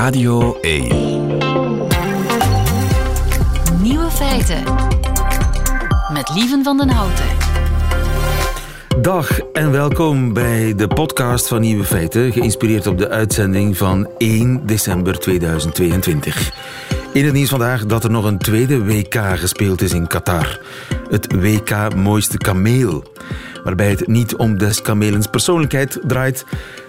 Radio 1. Nieuwe feiten. Met Lieven van den Houten. Dag en welkom bij de podcast van Nieuwe Feiten, geïnspireerd op de uitzending van 1 december 2022. In het nieuws vandaag dat er nog een tweede WK gespeeld is in Qatar. Het WK Mooiste Kameel. Waarbij het niet om des kamelens persoonlijkheid draait,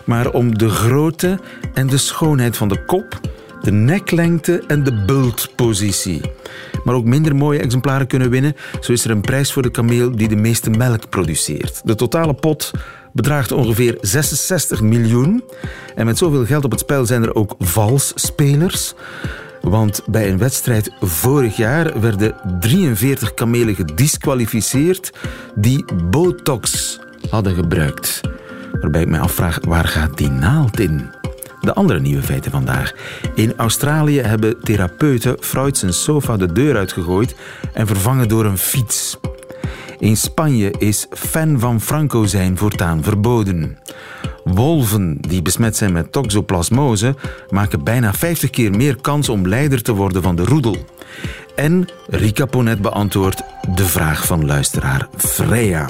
maar om de grootte en de schoonheid van de kop, de neklengte en de bultpositie. Maar ook minder mooie exemplaren kunnen winnen. Zo is er een prijs voor de kameel die de meeste melk produceert. De totale pot bedraagt ongeveer 66 miljoen. En met zoveel geld op het spel zijn er ook valsspelers. Want bij een wedstrijd vorig jaar werden 43 kamelen gedisqualificeerd die botox hadden gebruikt. Waarbij ik mij afvraag, waar gaat die naald in? De andere nieuwe feiten vandaag. In Australië hebben therapeuten Freud zijn sofa de deur uitgegooid en vervangen door een fiets. In Spanje is fan van Franco zijn voortaan verboden. Wolven die besmet zijn met toxoplasmose maken bijna 50 keer meer kans om leider te worden van de roedel. En Rika Ponet beantwoordt de vraag van luisteraar Freya.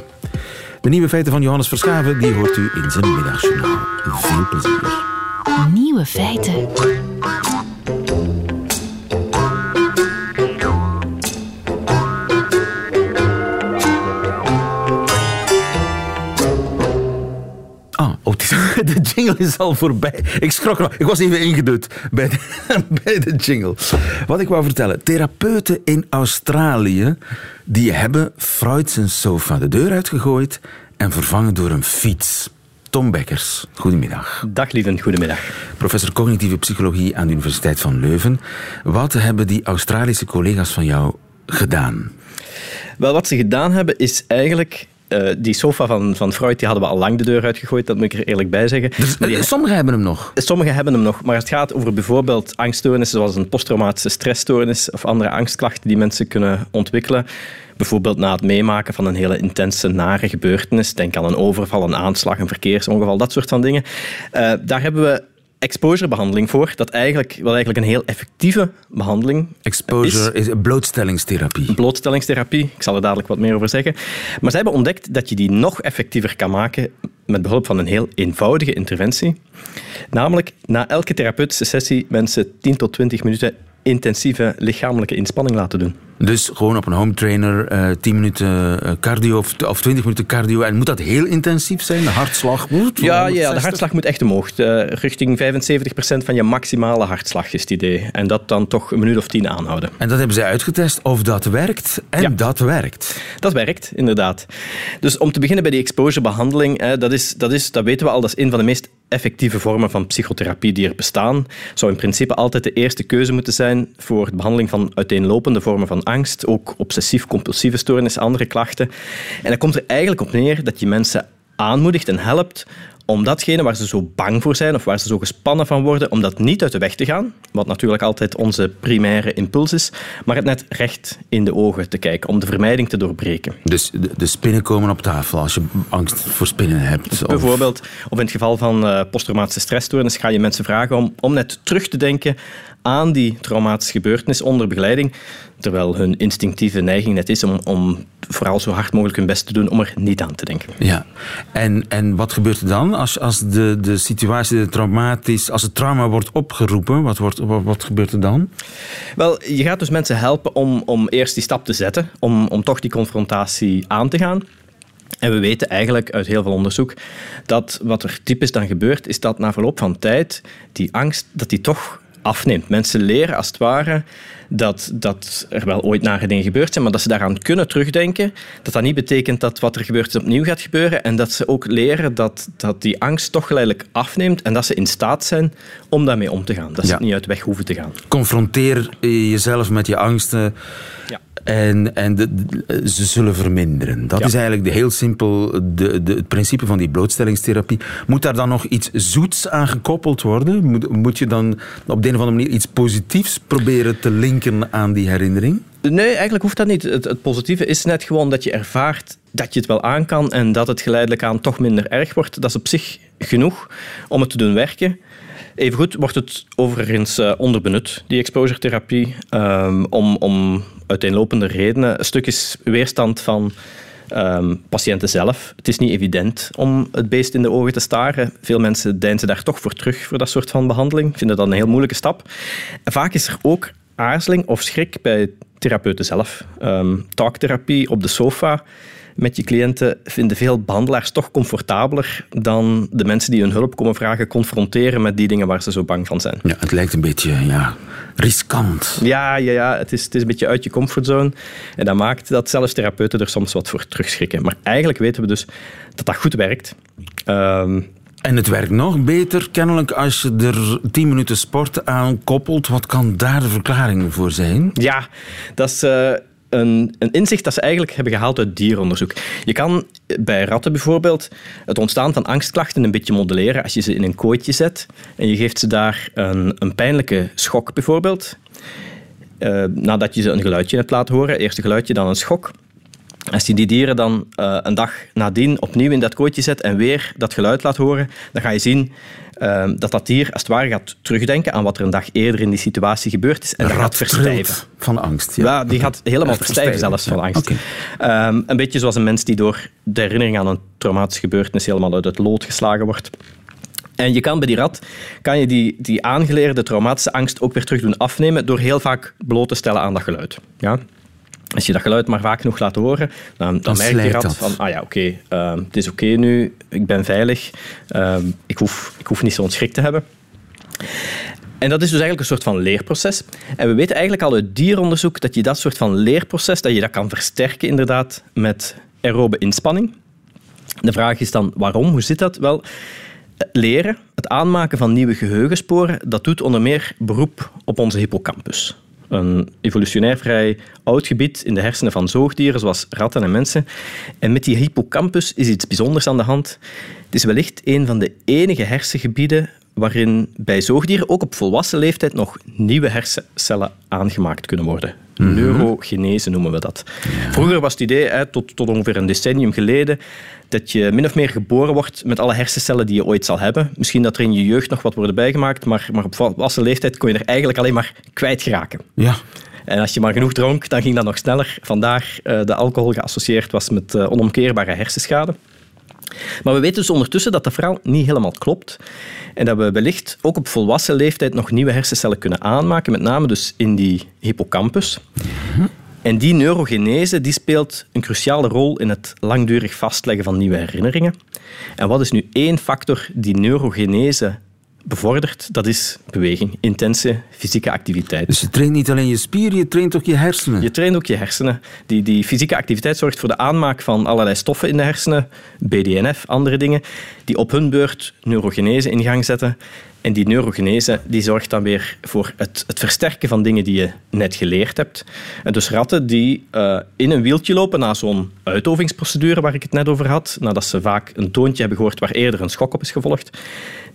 De nieuwe feiten van Johannes Verschaven die hoort u in zijn middagjournaal. Veel plezier. Nieuwe feiten. de jingle is al voorbij. Ik schrok nog. Ik was even ingedut bij de, bij de jingle. Wat ik wou vertellen. Therapeuten in Australië die hebben Freud zijn sofa de deur uitgegooid en vervangen door een fiets. Tom Bekkers, goedemiddag. Dag lieven, goedemiddag. Professor cognitieve psychologie aan de Universiteit van Leuven. Wat hebben die Australische collega's van jou gedaan? Wel, wat ze gedaan hebben is eigenlijk... eh, die sofa van, van Freud die hadden we al lang de deur uitgegooid, dat moet ik er eerlijk bij zeggen. Die- Sommigen hebben hem nog. Sommigen hebben hem nog, maar het gaat over bijvoorbeeld angststoornissen zoals een posttraumatische stressstoornis of andere angstklachten die mensen kunnen ontwikkelen. Bijvoorbeeld na het meemaken van een hele intense, nare gebeurtenis. Denk aan een overval, een aanslag, een verkeersongeval, dat soort van dingen. Eh, daar hebben we exposurebehandeling voor, dat eigenlijk, wel eigenlijk een heel effectieve behandeling Exposure is blootstellingstherapie. blootstellingstherapie. Ik zal er dadelijk wat meer over zeggen. Maar zij hebben ontdekt dat je die nog effectiever kan maken met behulp van een heel eenvoudige interventie. Namelijk na elke therapeutische sessie mensen 10 tot 20 minuten intensieve lichamelijke inspanning laten doen. Dus gewoon op een home trainer, eh 10 minuten eh, cardio of, of 20 minuten cardio. En moet dat heel intensief zijn? De hartslag? moet Ja, ja, de 160? hartslag moet echt omhoog. Eh, richting 75% van je maximale hartslag is het idee. En dat dan toch een minuut of tien aanhouden. En dat hebben zij uitgetest of dat werkt. En Ja. dat werkt. Dat werkt, inderdaad. Dus om te beginnen bij die exposurebehandeling, hè, dat, is, dat, is, dat weten we al, dat is een van de meest effectieve vormen van psychotherapie die er bestaan. Zou in principe altijd de eerste keuze moeten zijn voor de behandeling van uiteenlopende vormen van angst, ook obsessief-compulsieve stoornissen, andere klachten. En dat komt er eigenlijk op neer dat je mensen aanmoedigt en helpt om datgene waar ze zo bang voor zijn of waar ze zo gespannen van worden, om dat niet uit de weg te gaan, wat natuurlijk altijd onze primaire impuls is, maar het net recht in de ogen te kijken, om de vermijding te doorbreken. Dus de, de spinnen komen op tafel als je angst voor spinnen hebt. Of- Bijvoorbeeld, of in het geval van eh, posttraumatische stressstoornis, ga je mensen vragen om, om net terug te denken aan die traumatische gebeurtenis onder begeleiding, terwijl hun instinctieve neiging net is om, om vooral zo hard mogelijk hun best te doen om er niet aan te denken. Ja, en, en wat gebeurt er dan als, als de, de situatie de traumatisch, als het trauma wordt opgeroepen? Wat, wordt, wat, wat gebeurt er dan? Wel, je gaat dus mensen helpen om, om eerst die stap te zetten, om, om toch die confrontatie aan te gaan. En we weten eigenlijk uit heel veel onderzoek dat wat er typisch dan gebeurt, is dat na verloop van tijd die angst dat die toch afneemt. Mensen leren als het ware dat, dat er wel ooit nare dingen gebeurd zijn, maar dat ze daaraan kunnen terugdenken. Dat dat niet betekent dat wat er gebeurt is opnieuw gaat gebeuren. En dat ze ook leren dat, dat die angst toch geleidelijk afneemt en dat ze in staat zijn om daarmee om te gaan. Dat ze Ja. het niet uit de weg hoeven te gaan. Confronteer jezelf met je angsten. Ja. En, en de- de- ze zullen verminderen. Dat Ja. is eigenlijk de, heel simpel de, de, het principe van die blootstellingstherapie. Moet daar dan nog iets zoets aan gekoppeld worden? Moet, moet je dan op de een of andere manier iets positiefs proberen te linken aan die herinnering? Nee, eigenlijk hoeft dat niet. Het, het positieve is net gewoon dat je ervaart dat je het wel aan kan en dat het geleidelijk aan toch minder erg wordt. Dat is op zich genoeg om het te doen werken. Evengoed wordt het overigens uh, onderbenut, die exposure-therapie, um, om, om uiteenlopende redenen. Een stuk is weerstand van um, patiënten zelf. Het is niet evident om het beest in de ogen te staren. Veel mensen deinzen daar toch voor terug, voor dat soort van behandeling. Vinden dat een heel moeilijke stap. Vaak is er ook aarzeling of schrik bij therapeuten zelf. Um, talktherapie op de sofa met je cliënten vinden veel behandelaars toch comfortabeler dan de mensen die hun hulp komen vragen confronteren met die dingen waar ze zo bang van zijn. Ja, het lijkt een beetje ja, riskant. Ja, ja, ja het, is, het is een beetje uit je comfortzone. En dat maakt dat zelfs therapeuten er soms wat voor terugschrikken. Maar eigenlijk weten we dus dat dat goed werkt. Um, en het werkt nog beter, kennelijk, als je er 10 minuten sport aan koppelt. Wat kan daar de verklaring voor zijn? Ja, dat is... Uh, een, een, inzicht dat ze eigenlijk hebben gehaald uit dieronderzoek. Je kan bij ratten bijvoorbeeld het ontstaan van angstklachten een beetje modelleren als je ze in een kooitje zet en je geeft ze daar een, een pijnlijke schok bijvoorbeeld. Uh, nadat je ze een geluidje hebt laten horen, eerst een geluidje, dan een schok. Als je die dieren dan uh, een dag nadien opnieuw in dat kooitje zet en weer dat geluid laat horen, dan ga je zien uh, dat dat dier als het ware gaat terugdenken aan wat er een dag eerder in die situatie gebeurd is. En dat gaat verstijven. Van angst. Ja, ja die gaat helemaal verstijven, zelfs van angst. Okay. Um, een beetje zoals een mens die door de herinnering aan een traumatische gebeurtenis helemaal uit het lood geslagen wordt. En je kan bij die rat kan je die, die aangeleerde traumatische angst ook weer terug doen afnemen door heel vaak bloot te stellen aan dat geluid. Ja? Als je dat geluid maar vaak genoeg laat horen, dan, dan, merk je rat van, ah ja, oké, okay, uh, het is oké okay nu, ik ben veilig, uh, ik, hoef, ik hoef niet zo'n schrik te hebben. En dat is dus eigenlijk een soort van leerproces. En we weten eigenlijk al uit dieronderzoek dat je dat soort van leerproces, dat je dat kan versterken inderdaad met aerobe inspanning. De vraag is dan waarom, hoe zit dat? Wel, leren, het aanmaken van nieuwe geheugensporen, dat doet onder meer beroep op onze hippocampus een evolutionair vrij oud gebied in de hersenen van zoogdieren, zoals ratten en mensen. En met die hippocampus is iets bijzonders aan de hand. Het is wellicht een van de enige hersengebieden waarin bij zoogdieren ook op volwassen leeftijd nog nieuwe hersencellen aangemaakt kunnen worden. Mhm. Neurogenese noemen we dat. Vroeger was het idee, hè, tot, tot ongeveer een decennium geleden, dat je min of meer geboren wordt met alle hersencellen die je ooit zal hebben. Misschien dat er in je jeugd nog wat worden bijgemaakt, maar, maar op volwassen leeftijd kon je er eigenlijk alleen maar kwijt geraken. Ja. En als je maar genoeg dronk, dan ging dat nog sneller. Vandaar uh, de alcohol geassocieerd was met uh, onomkeerbare hersenschade. Maar we weten dus ondertussen dat dat verhaal niet helemaal klopt. En dat we wellicht ook op volwassen leeftijd nog nieuwe hersencellen kunnen aanmaken, met name dus in die hippocampus. En die neurogenese die speelt een cruciale rol in het langdurig vastleggen van nieuwe herinneringen. En wat is nu één factor die neurogenese bevordert, dat is beweging, intense fysieke activiteit. Dus je traint niet alleen je spieren, je traint ook je hersenen. Je traint ook je hersenen. Die, die fysieke activiteit zorgt voor de aanmaak van allerlei stoffen in de hersenen, BDNF, andere dingen, die op hun beurt neurogenese in gang zetten. En die neurogenese die zorgt dan weer voor het, het versterken van dingen die je net geleerd hebt. En dus ratten die uh, in een wieltje lopen na zo'n uitovingsprocedure waar ik het net over had, nadat ze vaak een toontje hebben gehoord waar eerder een schok op is gevolgd,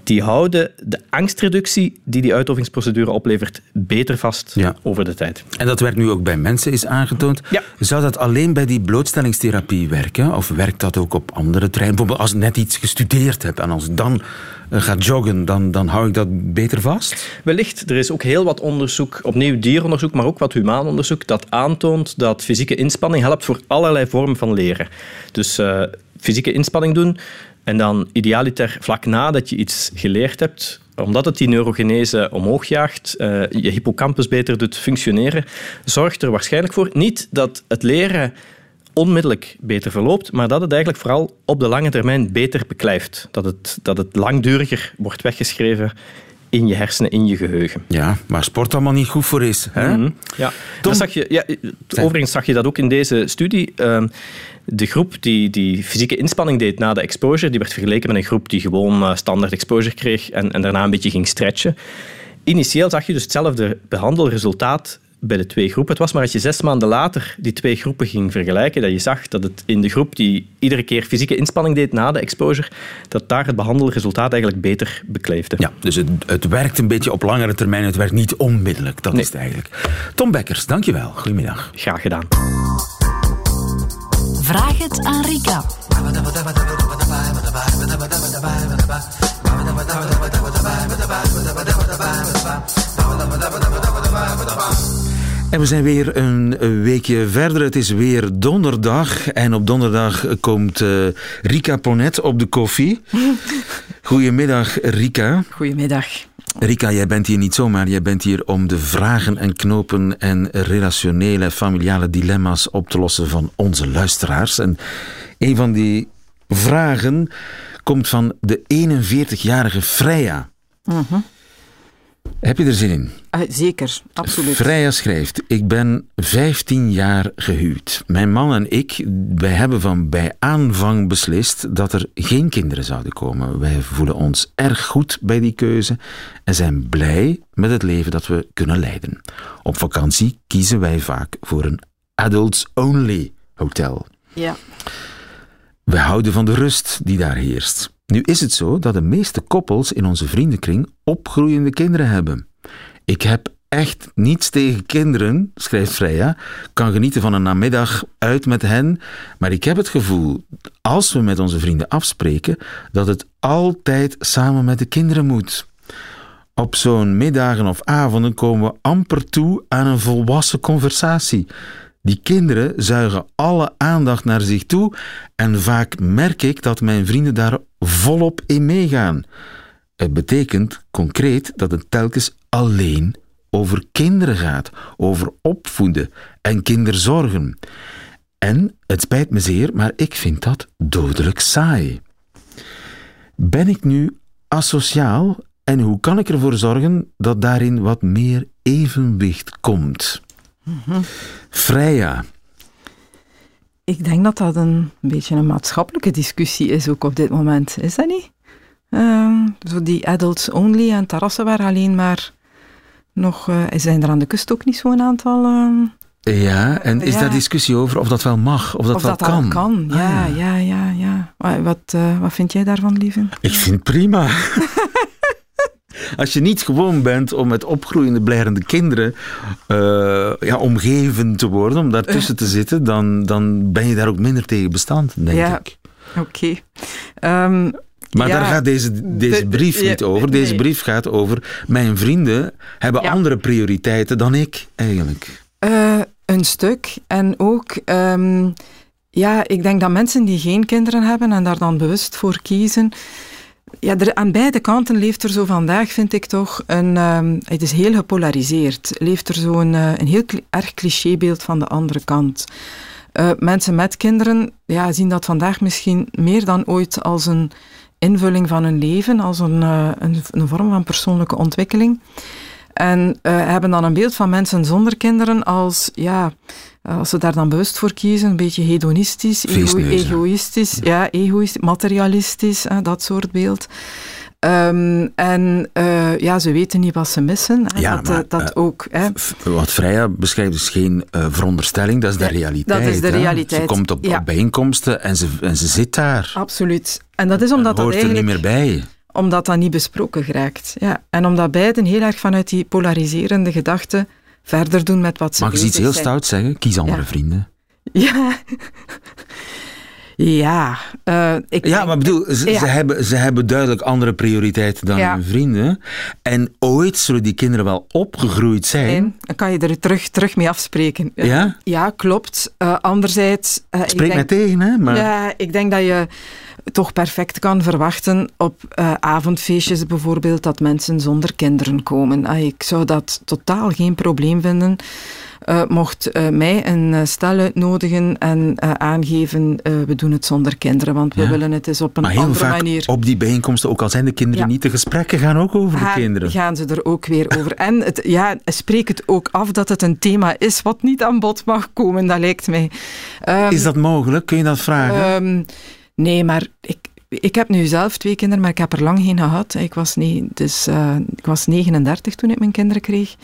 die houden de angstreductie die die uitovingsprocedure oplevert beter vast over de tijd. En dat werkt nu ook bij mensen, is aangetoond. Ja. Zou dat alleen bij die blootstellingstherapie werken? Of werkt dat ook op andere terreinen? Bijvoorbeeld als ik net iets gestudeerd heb en als ik dan eh, ga joggen, dan, dan hou ik dat beter vast? Wellicht. Er is ook heel wat onderzoek, opnieuw dieronderzoek, maar ook wat humaan onderzoek, dat aantoont dat fysieke inspanning helpt voor allerlei vormen van leren. Dus uh, fysieke inspanning doen, en dan idealiter vlak nadat je iets geleerd hebt, omdat het die neurogenese omhoog jaagt, uh, je hippocampus beter doet functioneren, zorgt er waarschijnlijk voor niet dat het leren onmiddellijk beter verloopt, maar dat het eigenlijk vooral op de lange termijn beter beklijft. Dat het, dat het langduriger wordt weggeschreven in je hersenen, in je geheugen. Ja, maar sport allemaal niet goed voor is. Hè? Mhm. Ja, dat zag je, ja, overigens zag je dat ook in deze studie. Ehm, de groep die, die fysieke inspanning deed na de exposure, die werd vergeleken met een groep die gewoon uh, standaard exposure kreeg en, en daarna een beetje ging stretchen. Initieel zag je dus hetzelfde behandelresultaat bij de twee groepen. Het was maar als je zes maanden later die twee groepen ging vergelijken, dat je zag dat het in de groep die iedere keer fysieke inspanning deed na de exposure, dat daar het behandelresultaat eigenlijk beter bekleefde. Ja, dus het, het werkt een beetje op langere termijn, het werkt niet onmiddellijk. Dat is het eigenlijk. Tom Bekkers, dankjewel. Goedemiddag. Graag gedaan. Vraag het aan Rika. En we zijn weer een weekje verder. Het is weer donderdag. En op donderdag komt uh, Rika Ponet op de koffie. Goedemiddag, Rika. Goedemiddag. Rika, jij bent hier niet zomaar. Jij bent hier om de vragen en knopen en relationele, familiale dilemma's op te lossen van onze luisteraars. En een van die vragen komt van de 41-jarige Freya. Uh heb je er zin in? Uh, zeker, absoluut. Freya schrijft: Ik ben 15 jaar gehuwd. Mijn man en ik, wij hebben van bij aanvang beslist dat er geen kinderen zouden komen. Wij voelen ons erg goed bij die keuze en zijn blij met het leven dat we kunnen leiden. Op vakantie kiezen wij vaak voor een adults-only hotel. Ja. We houden van de rust die daar heerst. Nu is het zo dat de meeste koppels in onze vriendenkring opgroeiende kinderen hebben. Ik heb echt niets tegen kinderen, schrijft Freya, kan genieten van een namiddag uit met hen, maar ik heb het gevoel, als we met onze vrienden afspreken, dat het altijd samen met de kinderen moet. Op zo'n middagen of avonden komen we amper toe aan een volwassen conversatie. Die kinderen zuigen alle aandacht naar zich toe en vaak merk ik dat mijn vrienden daar volop in meegaan. Het betekent concreet dat het telkens alleen over kinderen gaat, over opvoeden en kinderzorgen. En het spijt me zeer, maar ik vind dat dodelijk saai. Ben ik nu asociaal en hoe kan ik ervoor zorgen dat daarin wat meer evenwicht komt? Mm Freya. Ik denk dat dat een beetje een maatschappelijke discussie is ook op dit moment. Is dat niet? Uh, zo die adults only en terrassen waar alleen maar nog... Uh, zijn er aan de kust ook niet zo'n aantal... Uh, ja, en is ja. daar discussie over of dat wel mag, of dat of wel dat kan? kan, ja, ah. ja, ja, ja. Wat, uh, wat vind jij daarvan, lieve? Ik vind prima. Als je niet gewoon bent om met opgroeiende, blijrende kinderen uh, ja, omgeven te worden, om daartussen te zitten, dan, dan ben je daar ook minder tegen bestand, denk ja. ik. Oké. Okay. Um, maar ja, daar gaat deze, deze de, brief niet over. Deze nee. brief gaat over mijn vrienden hebben Ja. andere prioriteiten dan ik, eigenlijk. Uh, een stuk. En ook, um, ja, ik denk dat mensen die geen kinderen hebben en daar dan bewust voor kiezen. Ja, er, aan beide kanten leeft er zo vandaag, vind ik toch, een, um, het is heel gepolariseerd. Leeft er zo een, uh, een heel erg clichébeeld van de andere kant. Uh, mensen met kinderen ja, zien dat vandaag misschien meer dan ooit als een invulling van hun leven, als een, uh, een, een vorm van persoonlijke ontwikkeling. En hebben dan een beeld van mensen zonder kinderen als, ja, als ze daar dan bewust voor kiezen, een beetje hedonistisch, ego egoïstisch, ja. egoïstisch, materialistisch, hè, dat soort beeld. Um, en uh, ja, ze weten niet wat ze missen. Hè, ja, dat, maar, dat uh, ook. Hè. Wat Freya beschrijft is geen uh, veronderstelling, dat is de realiteit. dat is de hè. realiteit, Ze komt op, ja. op bijeenkomsten en ze, en ze zit daar. Absoluut. En dat is omdat en dat hoort eigenlijk... er niet meer bij. Omdat dat niet besproken geraakt. Ja. En omdat beiden heel erg vanuit die polariserende gedachten verder doen met wat ze Mag ik eens iets heel stout zeggen? Kies andere Ja. vrienden. Ja. Ja, uh, ik Ja, maar bedoel, ze, Ja. ze, hebben, ze hebben duidelijk andere prioriteiten dan Ja. hun vrienden. En ooit zullen die kinderen wel opgegroeid zijn. En dan kan je er terug, terug mee afspreken. Ja? Ja, klopt. Uh, anderzijds... Uh, ik Spreek mij denk, tegen, hè? Maar... Ja, ik denk dat je toch perfect kan verwachten op uh, avondfeestjes bijvoorbeeld dat mensen zonder kinderen komen. Ah, ik zou dat totaal geen probleem vinden. Uh, mocht uh, mij een stel uitnodigen en aangeven, we doen het zonder kinderen, want we willen het eens op een Maar heel andere vaak manier. op die bijeenkomsten, ook al zijn de kinderen Ja. niet, de gesprekken gaan ook over de kinderen. gaan ze er ook weer over. En het, ja, spreek het ook af dat het een thema is wat niet aan bod mag komen, dat lijkt mij. Um, Is dat mogelijk? Kun je dat vragen? Um, nee, maar ik, ik heb nu zelf twee kinderen, maar ik heb er lang geen gehad. Ik was, nee, dus, uh, ik was 39 toen ik mijn kinderen kreeg.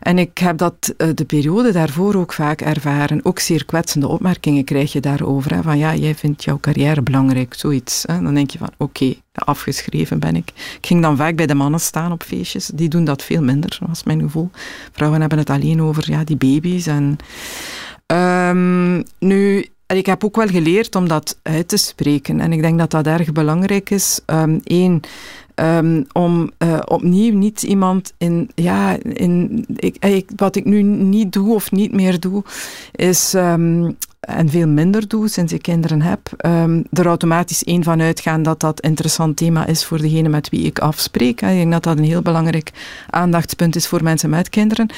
En ik heb dat uh, de periode daarvoor ook vaak ervaren. Ook zeer kwetsende opmerkingen krijg je daarover. Hè, van ja, jij vindt jouw carrière belangrijk, zoiets. Hè. Dan denk je van oké, afgeschreven ben ik. Ik ging dan vaak bij de mannen staan op feestjes. Die doen dat veel minder, was mijn gevoel. Vrouwen hebben het alleen over ja, die baby's. En, um, nu, ik heb ook wel geleerd om dat uit te spreken. En ik denk dat dat erg belangrijk is. Eén, ehm, om uh, opnieuw niet iemand in, ja, in ik, ik, wat ik nu niet doe of niet meer doe, is um, en veel minder doe sinds ik kinderen heb, um, er automatisch één van uitgaan dat dat interessant thema is voor degene met wie ik afspreek. Ik denk dat dat een heel belangrijk aandachtspunt is voor mensen met kinderen.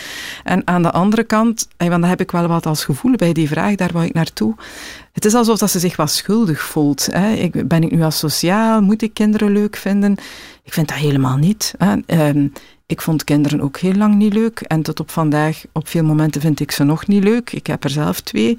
En aan de andere kant, want dan heb ik wel wat als gevoel bij die vraag, daar wou ik naartoe. Het is alsof dat ze zich wat schuldig voelt. Hè. Ik, ben ik nu asociaal? Moet ik kinderen leuk vinden? Ik vind dat helemaal niet. Hè. Um, ik vond kinderen ook heel lang niet leuk. En tot op vandaag, op veel momenten vind ik ze nog niet leuk. Ik heb er zelf twee.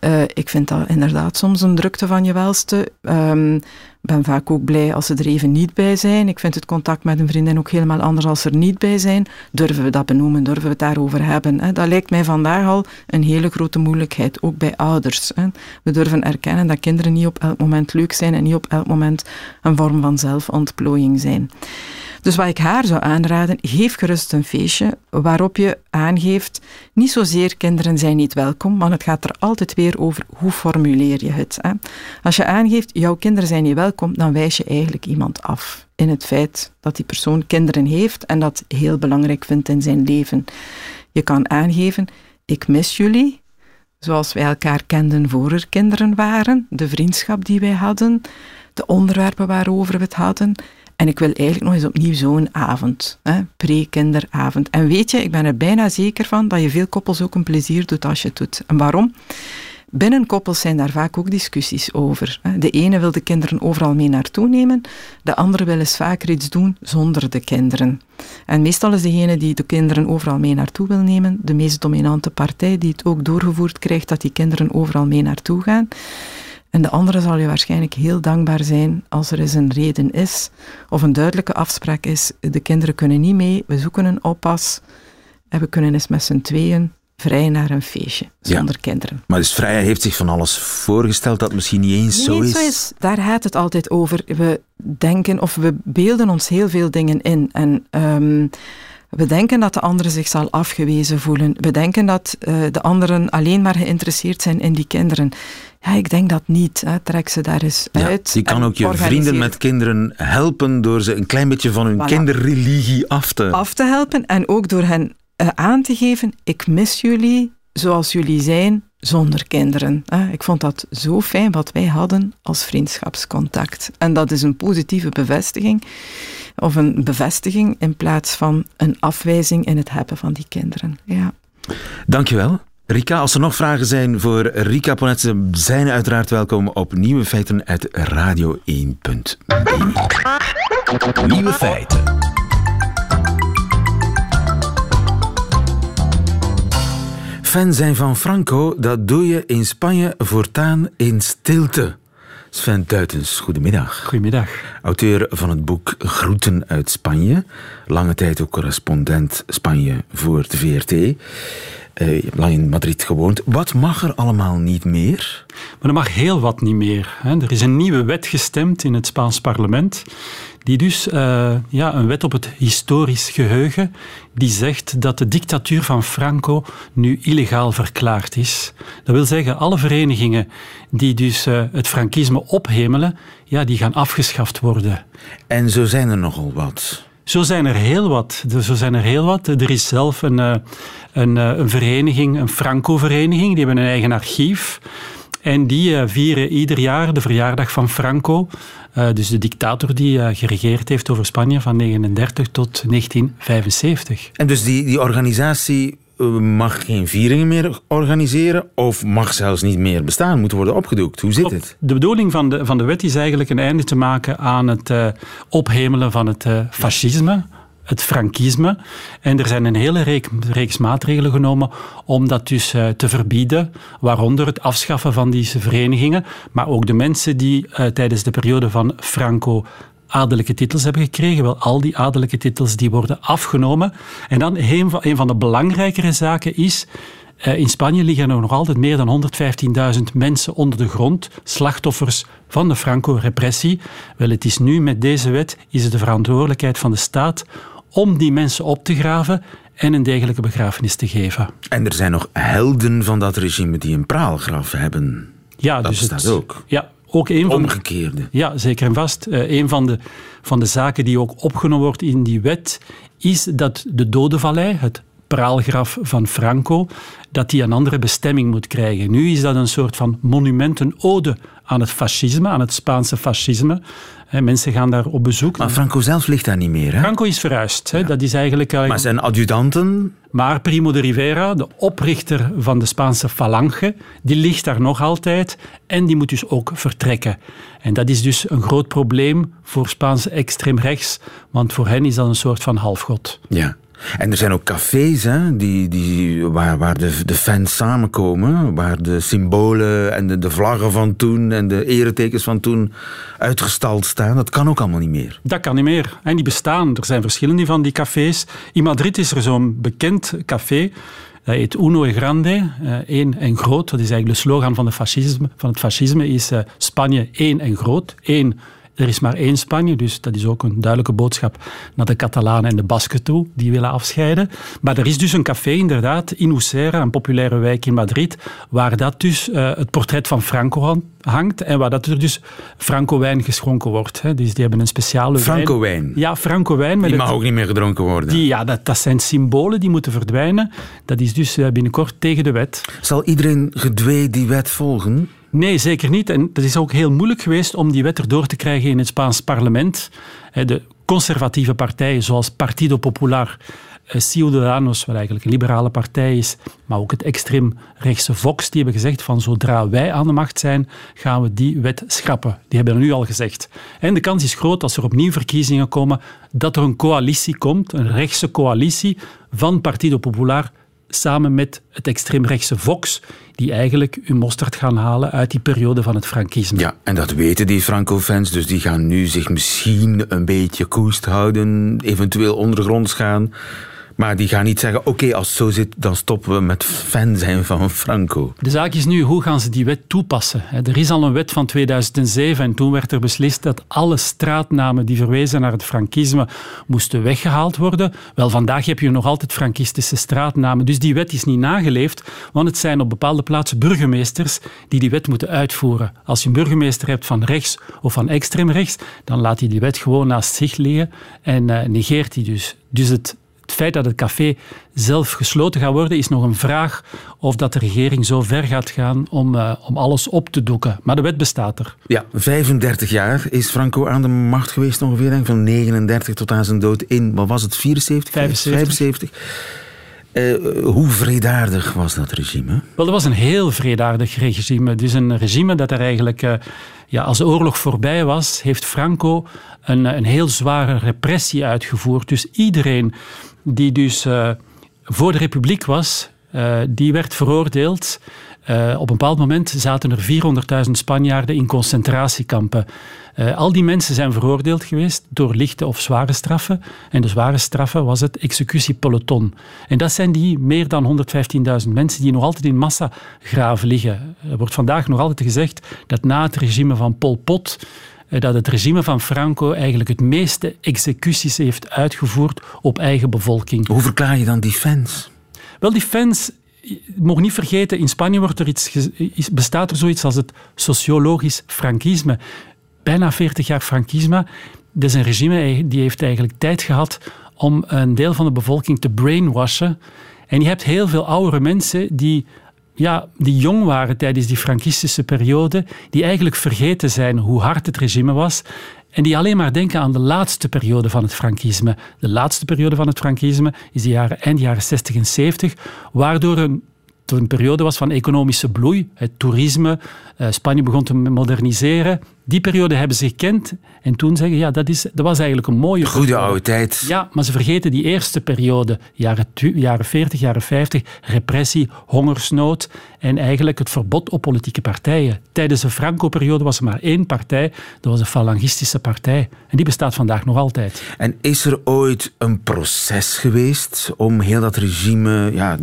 Uh, ik vind dat inderdaad soms een drukte van je welste. Um, ben vaak ook blij als ze er even niet bij zijn. Ik vind het contact met een vriendin ook helemaal anders als ze er niet bij zijn. Durven we dat benoemen? Durven we het daarover hebben? Hè? Dat lijkt mij vandaag al een hele grote moeilijkheid, ook bij ouders. Hè? We durven erkennen dat kinderen niet op elk moment leuk zijn en niet op elk moment een vorm van zelfontplooiing zijn. Dus wat ik haar zou aanraden, geef gerust een feestje waarop je aangeeft, niet zozeer kinderen zijn niet welkom, want het gaat er altijd weer over hoe formuleer je het. Hè? Als je aangeeft, jouw kinderen zijn niet welkom, dan wijs je eigenlijk iemand af in het feit dat die persoon kinderen heeft en dat heel belangrijk vindt in zijn leven. Je kan aangeven, ik mis jullie, zoals wij elkaar kenden voor er kinderen waren, de vriendschap die wij hadden, de onderwerpen waarover we het hadden. En ik wil eigenlijk nog eens opnieuw zo'n avond, pre-kinderavond. En weet je, ik ben er bijna zeker van dat je veel koppels ook een plezier doet als je het doet. En waarom? Binnen koppels zijn daar vaak ook discussies over. De ene wil de kinderen overal mee naartoe nemen, de andere wil eens vaker iets doen zonder de kinderen. En meestal is degene die de kinderen overal mee naartoe wil nemen, de meest dominante partij die het ook doorgevoerd krijgt dat die kinderen overal mee naartoe gaan. En de andere zal je waarschijnlijk heel dankbaar zijn als er eens een reden is of een duidelijke afspraak is. De kinderen kunnen niet mee, we zoeken een oppas en we kunnen eens met z'n tweeën vrij naar een feestje zonder kinderen. Maar dus Vrij heeft zich van alles voorgesteld dat misschien niet eens zo is. Zo is. Daar gaat het altijd over. We denken of we beelden ons heel veel dingen in. En um, we denken dat de anderen zich zal afgewezen voelen. We denken dat uh, de anderen alleen maar geïnteresseerd zijn in die kinderen. Ja, ik denk dat niet. Hè. Trek ze daar eens ja, uit. Je kan ook je vrienden met kinderen helpen door ze een klein beetje van hun kinderreligie af te... Af te helpen en ook door hen uh, aan te geven, ik mis jullie zoals jullie zijn, zonder kinderen. Ik vond dat zo fijn wat wij hadden als vriendschapscontact. En dat is een positieve bevestiging, of een bevestiging in plaats van een afwijzing in het hebben van die kinderen. Ja. Dankjewel. Rika, als er nog vragen zijn voor Rika Ponetse, zijn uiteraard welkom op Nieuwe Feiten uit radio1.be. Nieuwe Feiten. Fan zijn van Franco, dat doe je in Spanje voortaan in stilte. Sven Duitens, goedemiddag. Goedemiddag. Auteur van het boek Groeten uit Spanje. Lange tijd ook correspondent Spanje voor de VRT. Uh, je hebt lang in Madrid gewoond. Wat mag er allemaal niet meer? Maar er mag heel wat niet meer. Hè. Er is een nieuwe wet gestemd in het Spaans parlement. Die dus uh, ja, een wet op het historisch geheugen. Die zegt dat de dictatuur van Franco nu illegaal verklaard is. Dat wil zeggen, alle verenigingen die dus uh, het frankisme ophemelen, ja, die gaan afgeschaft worden. En zo zijn er nogal wat. Zo zijn er heel wat. Zo zijn er heel wat. Er is zelf een, eh, een, eh, een vereniging, een Franco-vereniging, die hebben een eigen archief. En die eh, vieren ieder jaar de verjaardag van Franco, dus de dictator die geregeerd heeft over Spanje van 1939 tot 1975. En dus die, die organisatie mag geen vieringen meer organiseren of mag zelfs niet meer bestaan, moet worden opgedoekt. Hoe zit het? De bedoeling van de, van de wet is eigenlijk een einde te maken aan het uh, ophemelen van het uh, fascisme het frankisme. En er zijn een hele reeks maatregelen genomen om dat dus uh, te verbieden, waaronder het afschaffen van deze verenigingen, maar ook de mensen die uh, tijdens de periode van Franco adellijke titels hebben gekregen. Wel, al die adellijke titels die worden afgenomen. En dan een van, een van de belangrijkere zaken is... Uh, in Spanje liggen er nog altijd meer dan 115.000 mensen onder de grond, slachtoffers van de Franco-repressie. Wel, het is nu met deze wet is het de verantwoordelijkheid van de staat om die mensen op te graven en een degelijke begrafenis te geven. En er zijn nog helden van dat regime die een praalgraf hebben. Ja, dat dus bestaat ook. Ja, ook een van Omgekeerde. De, ja, zeker en vast. Uh, een van de, van de zaken die ook opgenomen wordt in die wet is dat de Dodenvallei, het praalgraf van Franco, dat die een andere bestemming moet krijgen. Nu is dat een soort van monumentenode aan het fascisme, aan het Spaanse fascisme. Mensen gaan daar op bezoek. Maar Franco zelf ligt daar niet meer, hè? Franco is verhuisd. Dat is eigenlijk, maar zijn adjudanten? Maar Primo de Rivera, de oprichter van de Spaanse Falange, die ligt daar nog altijd en die moet dus ook vertrekken. En dat is dus een groot probleem voor Spaanse extreem rechts, want voor hen is dat een soort van halfgod. Ja. En er zijn ook cafés hè, die, die, waar, waar de, de fans samenkomen, waar de symbolen en de, de vlaggen van toen en de eretekens van toen uitgestald staan. Dat kan ook allemaal niet meer. Dat kan niet meer. En die bestaan. Er zijn verschillende van die cafés. In Madrid is er zo'n bekend café. Dat heet Uno e Grande, één en groot. Dat is eigenlijk de slogan van, de fascisme, van het fascisme, is uh, Spanje één en groot. Eén er is maar één Spanje, dus dat is ook een duidelijke boodschap naar de Catalanen en de Basken toe, die willen afscheiden. Maar er is dus een café inderdaad in Usera, een populaire wijk in Madrid, waar dat dus uh, het portret van Franco hangt en waar dat er dus Franco-wijn geschonken wordt. Hè. Dus die hebben een speciale Franco-wijn? Ja, Franco-wijn. Die mag ook niet meer gedronken worden? Die, ja, dat, dat zijn symbolen die moeten verdwijnen. Dat is dus uh, binnenkort tegen de wet. Zal iedereen gedwee die wet volgen? Nee, zeker niet. En het is ook heel moeilijk geweest om die wet erdoor te krijgen in het Spaans parlement. De conservatieve partijen zoals Partido Popular, eh, Ciudadanos, wat eigenlijk een liberale partij is, maar ook het extreemrechtse Vox, die hebben gezegd van zodra wij aan de macht zijn, gaan we die wet schrappen. Die hebben nu al gezegd. En de kans is groot als er opnieuw verkiezingen komen, dat er een coalitie komt, een rechtse coalitie van Partido Popular samen met het extreemrechtse Vox, die eigenlijk uw mosterd gaan halen uit die periode van het Frankisme. Ja, en dat weten die Franco-fans, dus die gaan nu zich misschien een beetje koest houden, eventueel ondergronds gaan. Maar die gaan niet zeggen, oké, als het zo zit, dan stoppen we met fan zijn van Franco. De zaak is nu, hoe gaan ze die wet toepassen? Er is al een wet van 2007 en toen werd er beslist dat alle straatnamen die verwezen naar het Frankisme moesten weggehaald worden. Wel, vandaag heb je nog altijd Frankistische straatnamen, dus die wet is niet nageleefd, want het zijn op bepaalde plaatsen burgemeesters die die wet moeten uitvoeren. Als je een burgemeester hebt van rechts of van extreem rechts, dan laat hij die wet gewoon naast zich liggen en uh, negeert die dus. Dus het feit dat het café zelf gesloten gaat worden, is nog een vraag of dat de regering zo ver gaat gaan om, uh, om alles op te doeken. Maar de wet bestaat er. Ja, 35 jaar is Franco aan de macht geweest ongeveer, denk, van 39 tot aan zijn dood in, wat was het, 74? 75. 75. Uh, hoe vredaardig was dat regime? Wel, dat was een heel vredaardig regime. Dus een regime dat er eigenlijk, uh, ja, als de oorlog voorbij was, heeft Franco een, een heel zware repressie uitgevoerd. Dus iedereen die dus uh, voor de republiek was, uh, die werd veroordeeld. Uh, op een bepaald moment zaten er 400.000 Spanjaarden in concentratiekampen. al die mensen zijn veroordeeld geweest door lichte of zware straffen. En de zware straffen was het executiepeloton. En dat zijn die meer dan 115.000 mensen die nog altijd in massagraven liggen. Er wordt vandaag nog altijd gezegd dat na het regime van Pol Pot eh, dat het regime van Franco eigenlijk het meeste executies heeft uitgevoerd op eigen bevolking. Hoe verklaar je dan die fans? Wel, die fans je mag niet vergeten, in Spanje wordt er iets, bestaat er zoiets als het sociologisch frankisme. Bijna 40 jaar frankisme. Dat is een regime die heeft eigenlijk tijd gehad om een deel van de bevolking te brainwashen. En je hebt heel veel oudere mensen die ja, die jong waren tijdens die Frankistische periode, die eigenlijk vergeten zijn hoe hard het regime was en die alleen maar denken aan de laatste periode van het Frankisme. De laatste periode van het Frankisme is de jaren, eind jaren 60 en 70, waardoor een een periode was van economische bloei, het toerisme, uh, Spanje begon te moderniseren. Die periode hebben ze gekend en toen zeggen, ja, dat, is, dat was eigenlijk een mooie... Goede oude tijd. Ja, maar ze vergeten die eerste periode, jaren, jaren 40, jaren 50, repressie, hongersnood en eigenlijk het verbod op politieke partijen. Tijdens de Franco-periode was er maar één partij, dat was de Falangistische Partij. En die bestaat vandaag nog altijd. En is er ooit een proces geweest om heel dat regime ja,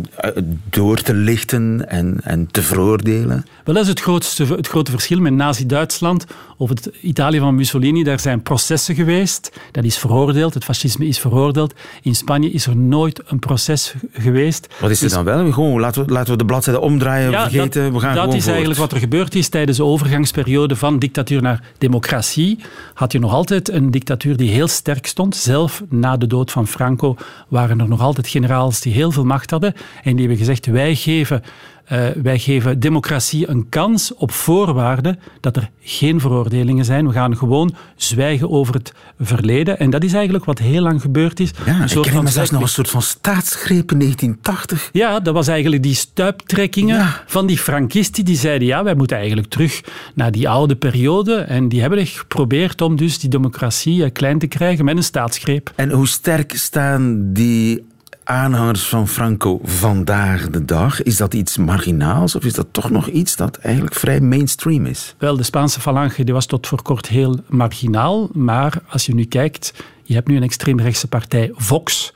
door te lichten en, en te veroordelen? Wel, dat is het, grootste, het grote verschil met Nazi-Duitsland over het Italië van Mussolini. Daar zijn processen geweest. Dat is veroordeeld. Het fascisme is veroordeeld. In Spanje is er nooit een proces geweest. Wat is er Dus- dan wel? Gewoon, laten, we, laten we de bladzijde omdraaien, Ja, vergeten, dat, we gaan dat is eigenlijk wat er gebeurd is tijdens de overgangsperiode van dictatuur naar democratie. Had je nog altijd een dictatuur die heel sterk stond. Zelf na de dood van Franco waren er nog altijd generaals die heel veel macht hadden. En die hebben gezegd, wij geven, eh, wij geven democratie een kans op voorwaarde dat er geen veroordelingen zijn. We gaan gewoon zwijgen over het verleden. En dat is eigenlijk wat heel lang gebeurd is. Ja, Een ik soort me zelfs nog een soort van staatsgreep in 1980. Ja, dat was eigenlijk die stuiptrekkingen Ja. van die Frankisten. Die zeiden, ja, wij moeten eigenlijk terug naar die oude periode. En die hebben echt geprobeerd om dus die democratie eh, klein te krijgen met een staatsgreep. En hoe sterk staan die aanhangers van Franco vandaag de dag? Is dat iets marginaals of is dat toch nog iets dat eigenlijk vrij mainstream is? Wel, de Spaanse falange die was tot voor kort heel marginaal. Maar als je nu kijkt, je hebt nu een extreemrechtse partij, Vox.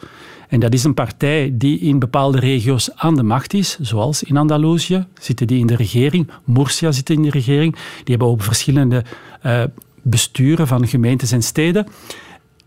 En dat is een partij die in bepaalde regio's aan de macht is, zoals in Andalusië zitten die in de regering, Murcia zit in de regering. Die hebben ook verschillende eh, besturen van gemeentes en steden.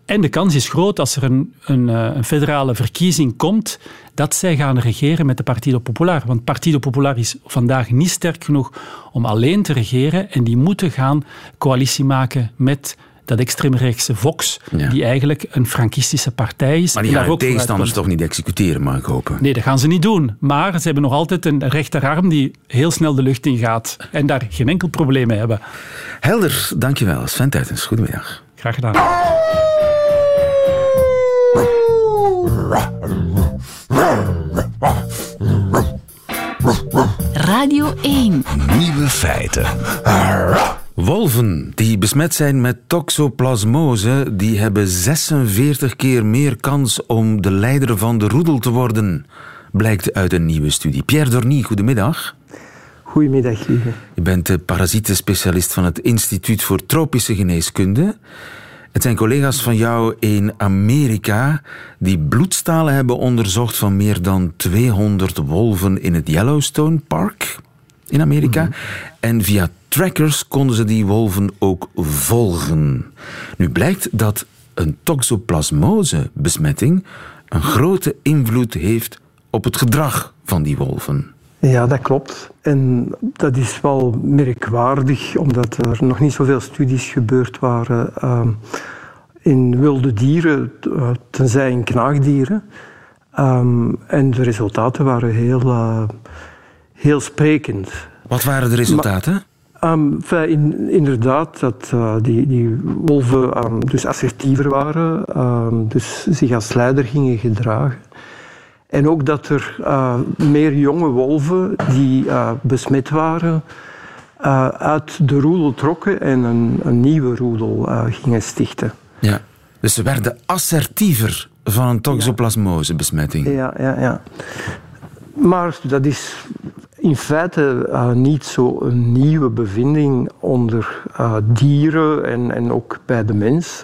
En de kans is groot als er een, een, eh, een federale verkiezing komt, dat zij gaan regeren met de Partido Popular. Want Partido Popular is vandaag niet sterk genoeg om alleen te regeren en die moeten gaan coalitie maken met dat extreemrechtse Vox, Ja. die eigenlijk een frankistische partij is. Maar die gaan daar ook tegenstanders toch niet executeren, mag ik hopen? Nee, dat gaan ze niet doen. Maar ze hebben nog altijd een rechterarm die heel snel de lucht in gaat en daar geen enkel probleem mee hebben. Helder, dankjewel. Sven Tuitens, goedemiddag. Graag gedaan. Radio 1. Nieuwe feiten. Wolven die besmet zijn met toxoplasmose, die hebben 46 keer meer kans om de leider van de roedel te worden, blijkt uit een nieuwe studie. Pierre Dorny, goedemiddag. Goedemiddag, lieve. Je bent de parasietenspecialist van het Instituut voor Tropische Geneeskunde. Het zijn collega's van jou in Amerika die bloedstalen hebben onderzocht van meer dan 200 wolven in het Yellowstone Park in Amerika. En via trackers konden ze die wolven ook volgen. Nu blijkt dat een toxoplasmose-besmetting een grote invloed heeft op het gedrag van die wolven. Ja, dat klopt. En dat is wel merkwaardig, omdat er nog niet zoveel studies gebeurd waren ehm, in wilde dieren, eh, tenzij in knaagdieren. Ehm, en de resultaten waren heel, eh, heel sprekend. Wat waren de resultaten? Ehm, in- inderdaad, dat eh, die, die wolven dus assertiever waren, dus zich als leider gingen gedragen. En ook dat er eh, meer jonge wolven die eh, besmet waren, eh, uit de roedel trokken en een, een nieuwe roedel gingen stichten. Ja. Dus ze werden assertiever van een toxoplasmose-besmetting. Ja, ja, ja. Maar dat is in feite niet zo een nieuwe bevinding onder dieren en, en ook bij de mens.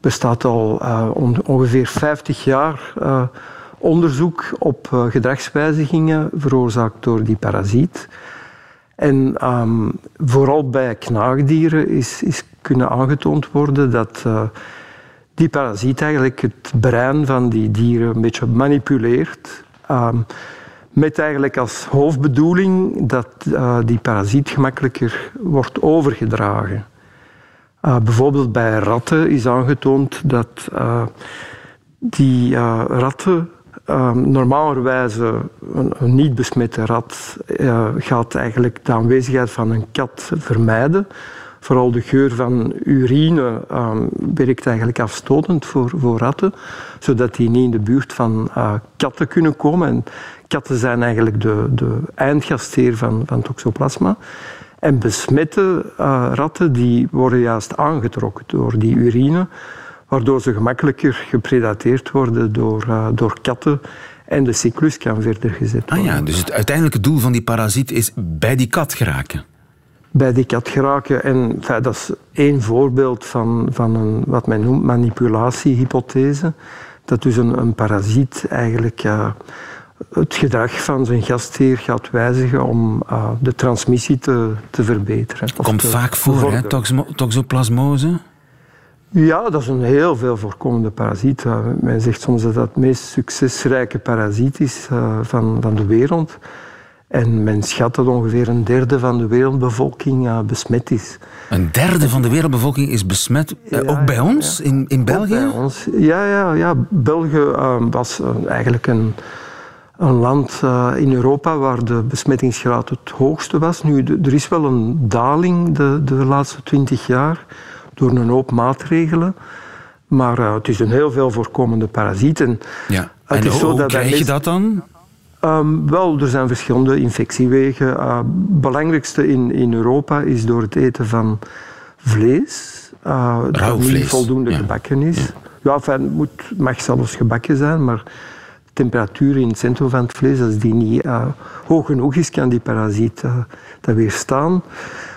Bestaat al on- ongeveer 50 jaar onderzoek op eh, gedragswijzigingen veroorzaakt door die parasiet. En ehm, vooral bij knaagdieren is, is kunnen aangetoond worden dat eh, die parasiet eigenlijk het brein van die dieren een beetje manipuleert. ehm, met eigenlijk als hoofdbedoeling dat eh, die parasiet gemakkelijker wordt overgedragen. Bijvoorbeeld bij ratten is aangetoond dat die ratten normalerwijze een, een niet besmette rat uh, gaat eigenlijk de aanwezigheid van een kat vermijden. Vooral de geur van urine uh, werkt eigenlijk afstotend voor, voor ratten, zodat die niet in de buurt van uh, katten kunnen komen. En katten zijn eigenlijk de, de eindgastheer van, van toxoplasma. En besmette uh, ratten die worden juist aangetrokken door die urine, waardoor ze gemakkelijker gepredateerd worden door, uh, door katten en de cyclus kan verder gezet worden. Ah ja, dus het uiteindelijke doel van die parasiet is bij die kat geraken. Bij die kat geraken. En enfin, dat is één voorbeeld van, van een, wat men noemt manipulatie-hypothese. Dat dus een, een parasiet eigenlijk uh, het gedrag van zijn gastheer gaat wijzigen om uh, de transmissie te, te verbeteren. Komt te vaak voor, hè, toxoplasmose? Ja, dat is een heel veel voorkomende parasiet. Uh, men zegt soms dat dat het meest succesrijke parasiet is uh, van, van de wereld. En men schat dat ongeveer een derde van de wereldbevolking uh, besmet is. Een derde van de wereldbevolking is besmet, ja, ook bij ons, ja. in, in België? Ook bij ons. Ja, ja, ja. België was eigenlijk een een land in Europa waar de besmettingsgraad het hoogste was. Nu, er is wel een daling de, de laatste twintig jaar door een hoop maatregelen. Maar uh, het is een heel veel voorkomende parasiet. En, ja. en het is hoe, zo dat krijg je dat dan? Um, wel, er zijn verschillende infectiewegen. Het uh, belangrijkste in, in Europa is door het eten van vlees. dat niet voldoende ja. gebakken is. Ja, ja enfin, het moet, mag zelfs gebakken zijn, maar temperatuur in het centrum van het vlees, als die niet uh, hoog genoeg is, kan die parasiet dat weerstaan.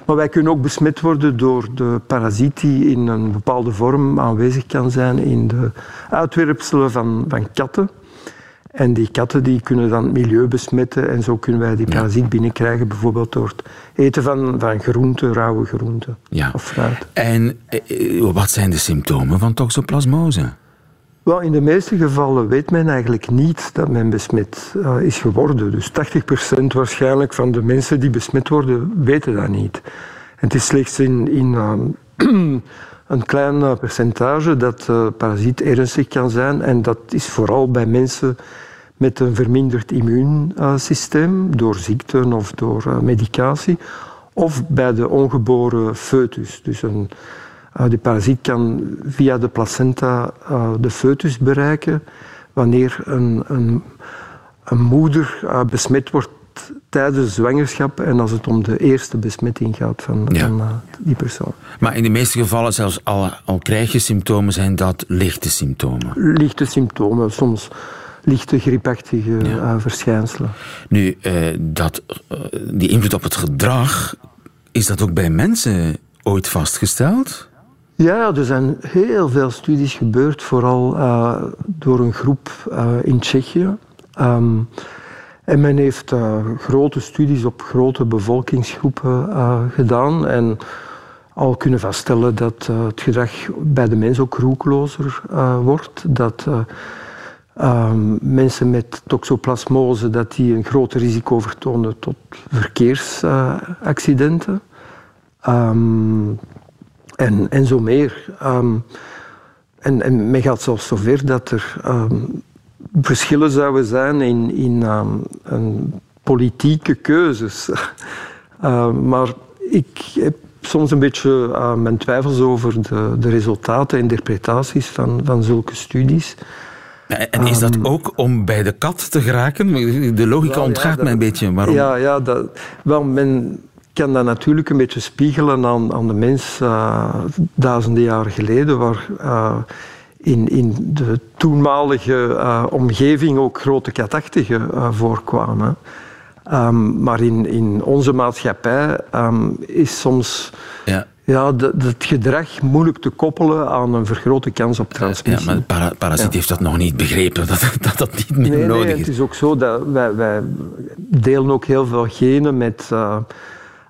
Maar wij kunnen ook besmet worden door de parasiet die in een bepaalde vorm aanwezig kan zijn in de uitwerpselen van, van katten. En die katten die kunnen dan het milieu besmetten en zo kunnen wij die parasiet binnenkrijgen, bijvoorbeeld door het eten van, van groenten, rauwe groenten ja. of fruit. En eh, wat zijn de symptomen van toxoplasmose? Wel, in de meeste gevallen weet men eigenlijk niet dat men besmet uh, is geworden. Dus 80% waarschijnlijk van de mensen die besmet worden, weten dat niet. En het is slechts in, in uh, een klein uh, percentage dat parasiet ernstig kan zijn. En dat is vooral bij mensen met een verminderd immuunsysteem, door ziekten of door medicatie. Of bij de ongeboren foetus. Dus een die parasiet kan via de placenta uh, de foetus bereiken wanneer een, een, een moeder uh, besmet wordt tijdens zwangerschap en als het om de eerste besmetting gaat van, ja. van die persoon. Maar in de meeste gevallen, zelfs al, al krijg je symptomen, zijn dat lichte symptomen? Lichte symptomen, soms lichte griepachtige ja. verschijnselen. Nu, dat, die invloed op het gedrag, is dat ook bij mensen ooit vastgesteld? Ja, er zijn heel veel studies gebeurd, vooral uh, door een groep uh, in Tsjechië. Um, en men heeft uh, grote studies op grote bevolkingsgroepen gedaan en al kunnen vaststellen dat het gedrag bij de mens ook roekelozer wordt. Dat um, mensen met toxoplasmose dat die een groter risico vertonen tot verkeersaccidenten. Um, en, en zo meer. Um, en, en men gaat zelfs zover dat er um, verschillen zouden zijn in, in um, politieke keuzes. maar ik heb soms een beetje uh, mijn twijfels over de, de resultaten en interpretaties van, van zulke studies. En is dat ook om bij de kat te geraken? De logica ontgaat ja, dat, mij een beetje. Waarom? Ja, ja dat, wel, men, kan dat natuurlijk een beetje spiegelen aan, aan de mens uh, duizenden jaren geleden, waar uh, in, in de toenmalige uh, omgeving ook grote katachtigen voorkwamen. Um, maar in, in onze maatschappij um, is soms ja. Ja, de, de, het gedrag moeilijk te koppelen aan een vergrote kans op transmissie. Ja, maar para, parasiet ja. heeft dat nog niet begrepen, dat dat, dat niet meer nee, nodig nee, is. Het is ook zo dat wij, wij delen ook heel veel genen met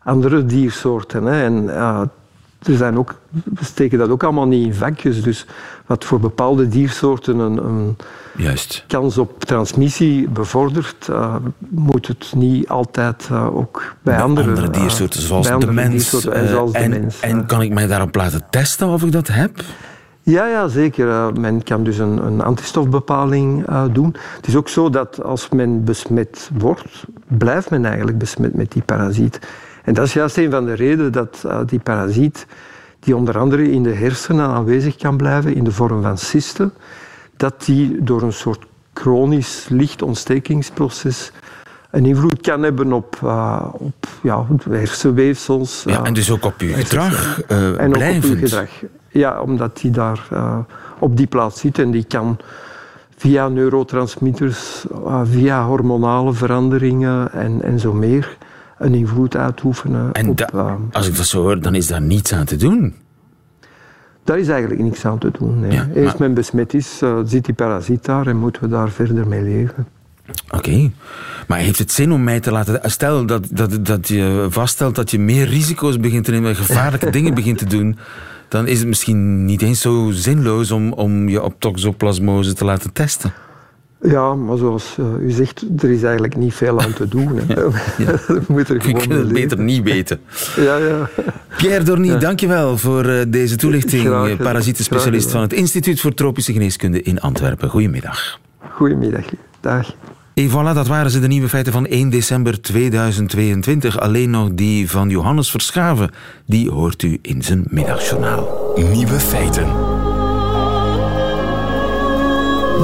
andere diersoorten. Hè. En uh, er zijn ook, we steken dat ook allemaal niet in vakjes. Dus wat voor bepaalde diersoorten een, een Juist. kans op transmissie bevordert, uh, moet het niet altijd uh, ook bij, bij andere, andere diersoorten, zoals de mens. En, zoals en, de mens, en kan ik mij daarop laten testen of ik dat heb? Ja, ja, zeker. men kan dus een, een antistofbepaling uh, doen. Het is ook zo dat als men besmet wordt, blijft men eigenlijk besmet met die parasiet. En dat is juist een van de redenen dat uh, die parasiet, die onder andere in de hersenen aanwezig kan blijven in de vorm van cysten, dat die door een soort chronisch lichtontstekingsproces een invloed kan hebben op, uh, op ja, hersenweefsels. Ja, en dus ook op uw gedrag uh, En ook op uw gedrag. Ja, omdat die daar uh, op die plaats zit en die kan via neurotransmitters, via hormonale veranderingen en, en zo meer een invloed uitoefenen. En op, da, als ik dat zo hoor, dan is daar niets aan te doen. Daar is eigenlijk niks aan te doen. Nee. Ja, Eerst maar... men besmet is, uh, zit die parasiet daar en moeten we daar verder mee leven. Oké. Maar heeft het zin om mij te laten... Stel dat, dat, dat je vaststelt dat je meer risico's begint te nemen, gevaarlijke dingen begint te doen, dan is het misschien niet eens zo zinloos om, om je op toxoplasmose te laten testen. Ja, maar zoals uh, u zegt, er is eigenlijk niet veel aan te doen. Hè. Ja, ja. moet er gewoon Je kunt het beter niet weten. ja, ja. Pierre Dorny, ja. dankjewel voor uh, deze toelichting. Parasietenspecialist van het Instituut voor Tropische Geneeskunde in Antwerpen. Goedemiddag. Goedemiddag. Dag. En voilà, dat waren ze de nieuwe feiten van 1 december 2022. Alleen nog die van Johannes Verschaven. Die hoort u in zijn middagjournaal. Nieuwe feiten.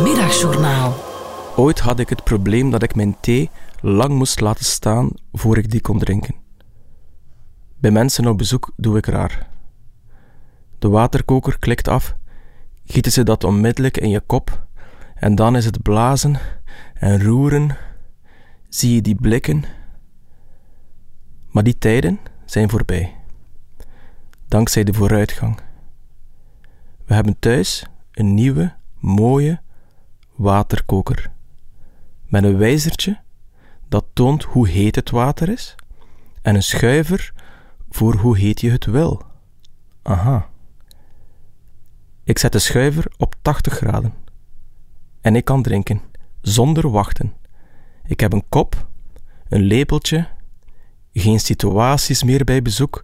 Middagjournaal. Ooit had ik het probleem dat ik mijn thee lang moest laten staan voor ik die kon drinken. Bij mensen op bezoek doe ik raar. De waterkoker klikt af, gieten ze dat onmiddellijk in je kop en dan is het blazen en roeren, zie je die blikken. Maar die tijden zijn voorbij, dankzij de vooruitgang. We hebben thuis een nieuwe, mooie waterkoker met een wijzertje dat toont hoe heet het water is en een schuiver voor hoe heet je het wil. Aha. Ik zet de schuiver op 80 graden en ik kan drinken zonder wachten. Ik heb een kop, een lepeltje, geen situaties meer bij bezoek,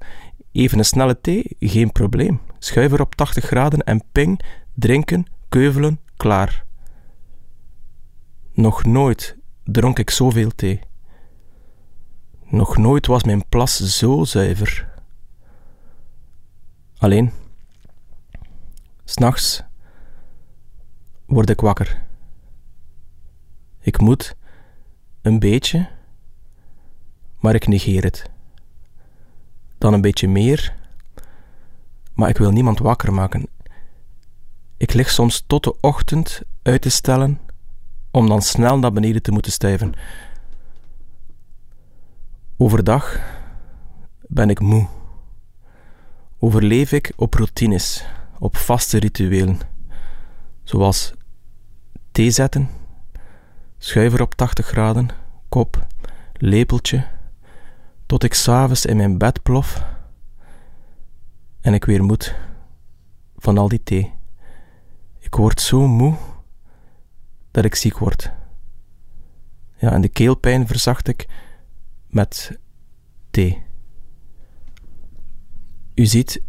even een snelle thee, geen probleem. Schuiver op 80 graden en ping, drinken, keuvelen, klaar. Nog nooit dronk ik zoveel thee. Nog nooit was mijn plas zo zuiver. Alleen, s'nachts word ik wakker. Ik moet een beetje, maar ik negeer het. Dan een beetje meer, maar ik wil niemand wakker maken. Ik lig soms tot de ochtend uit te stellen om dan snel naar beneden te moeten stijven. Overdag ben ik moe. Overleef ik op routines, op vaste rituelen, zoals thee zetten schuiver op 80 graden, kop, lepeltje, tot ik s'avonds in mijn bed plof en ik weer moet van al die thee. Ik word zo moe dat ik ziek word. Ja, en de keelpijn verzacht ik met thee. U ziet,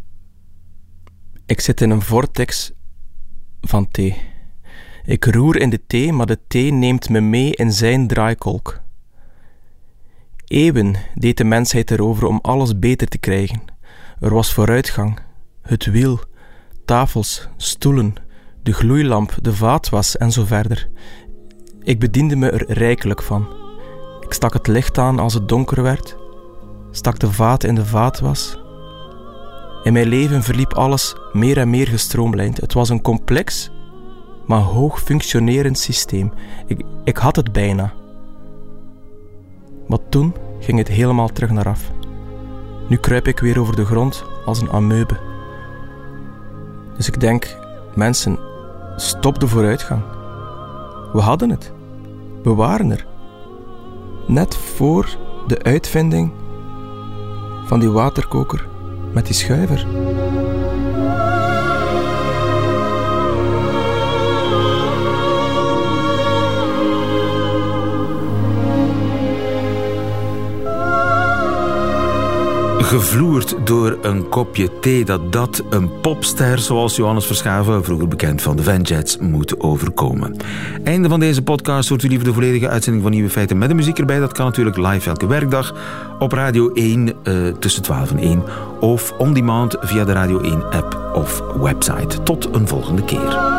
ik zit in een vortex van thee. Ik roer in de thee, maar de thee neemt me mee in zijn draaikolk. Eeuwen deed de mensheid erover om alles beter te krijgen. Er was vooruitgang, het wiel, tafels, stoelen, de gloeilamp, de vaatwas en zo verder. Ik bediende me er rijkelijk van. Ik stak het licht aan als het donker werd, stak de vaat in de vaatwas. In mijn leven verliep alles meer en meer gestroomlijnd. Het was een complex, maar hoog functionerend systeem. Ik, ik had het bijna. Maar toen ging het helemaal terug naar af. Nu kruip ik weer over de grond als een amoebe. Dus ik denk, mensen, stop de vooruitgang. We hadden het. We waren er. Net voor de uitvinding van die waterkoker met die schuiver. Gevloerd door een kopje thee dat dat een popster zoals Johannes Verschaven, vroeger bekend van de Vanjets, moet overkomen. Einde van deze podcast. Hoort u liever de volledige uitzending van Nieuwe Feiten met de muziek erbij? Dat kan natuurlijk live elke werkdag op Radio 1 uh, eh, tussen 12 en 1 of on demand via de Radio 1 app of website. Tot een volgende keer.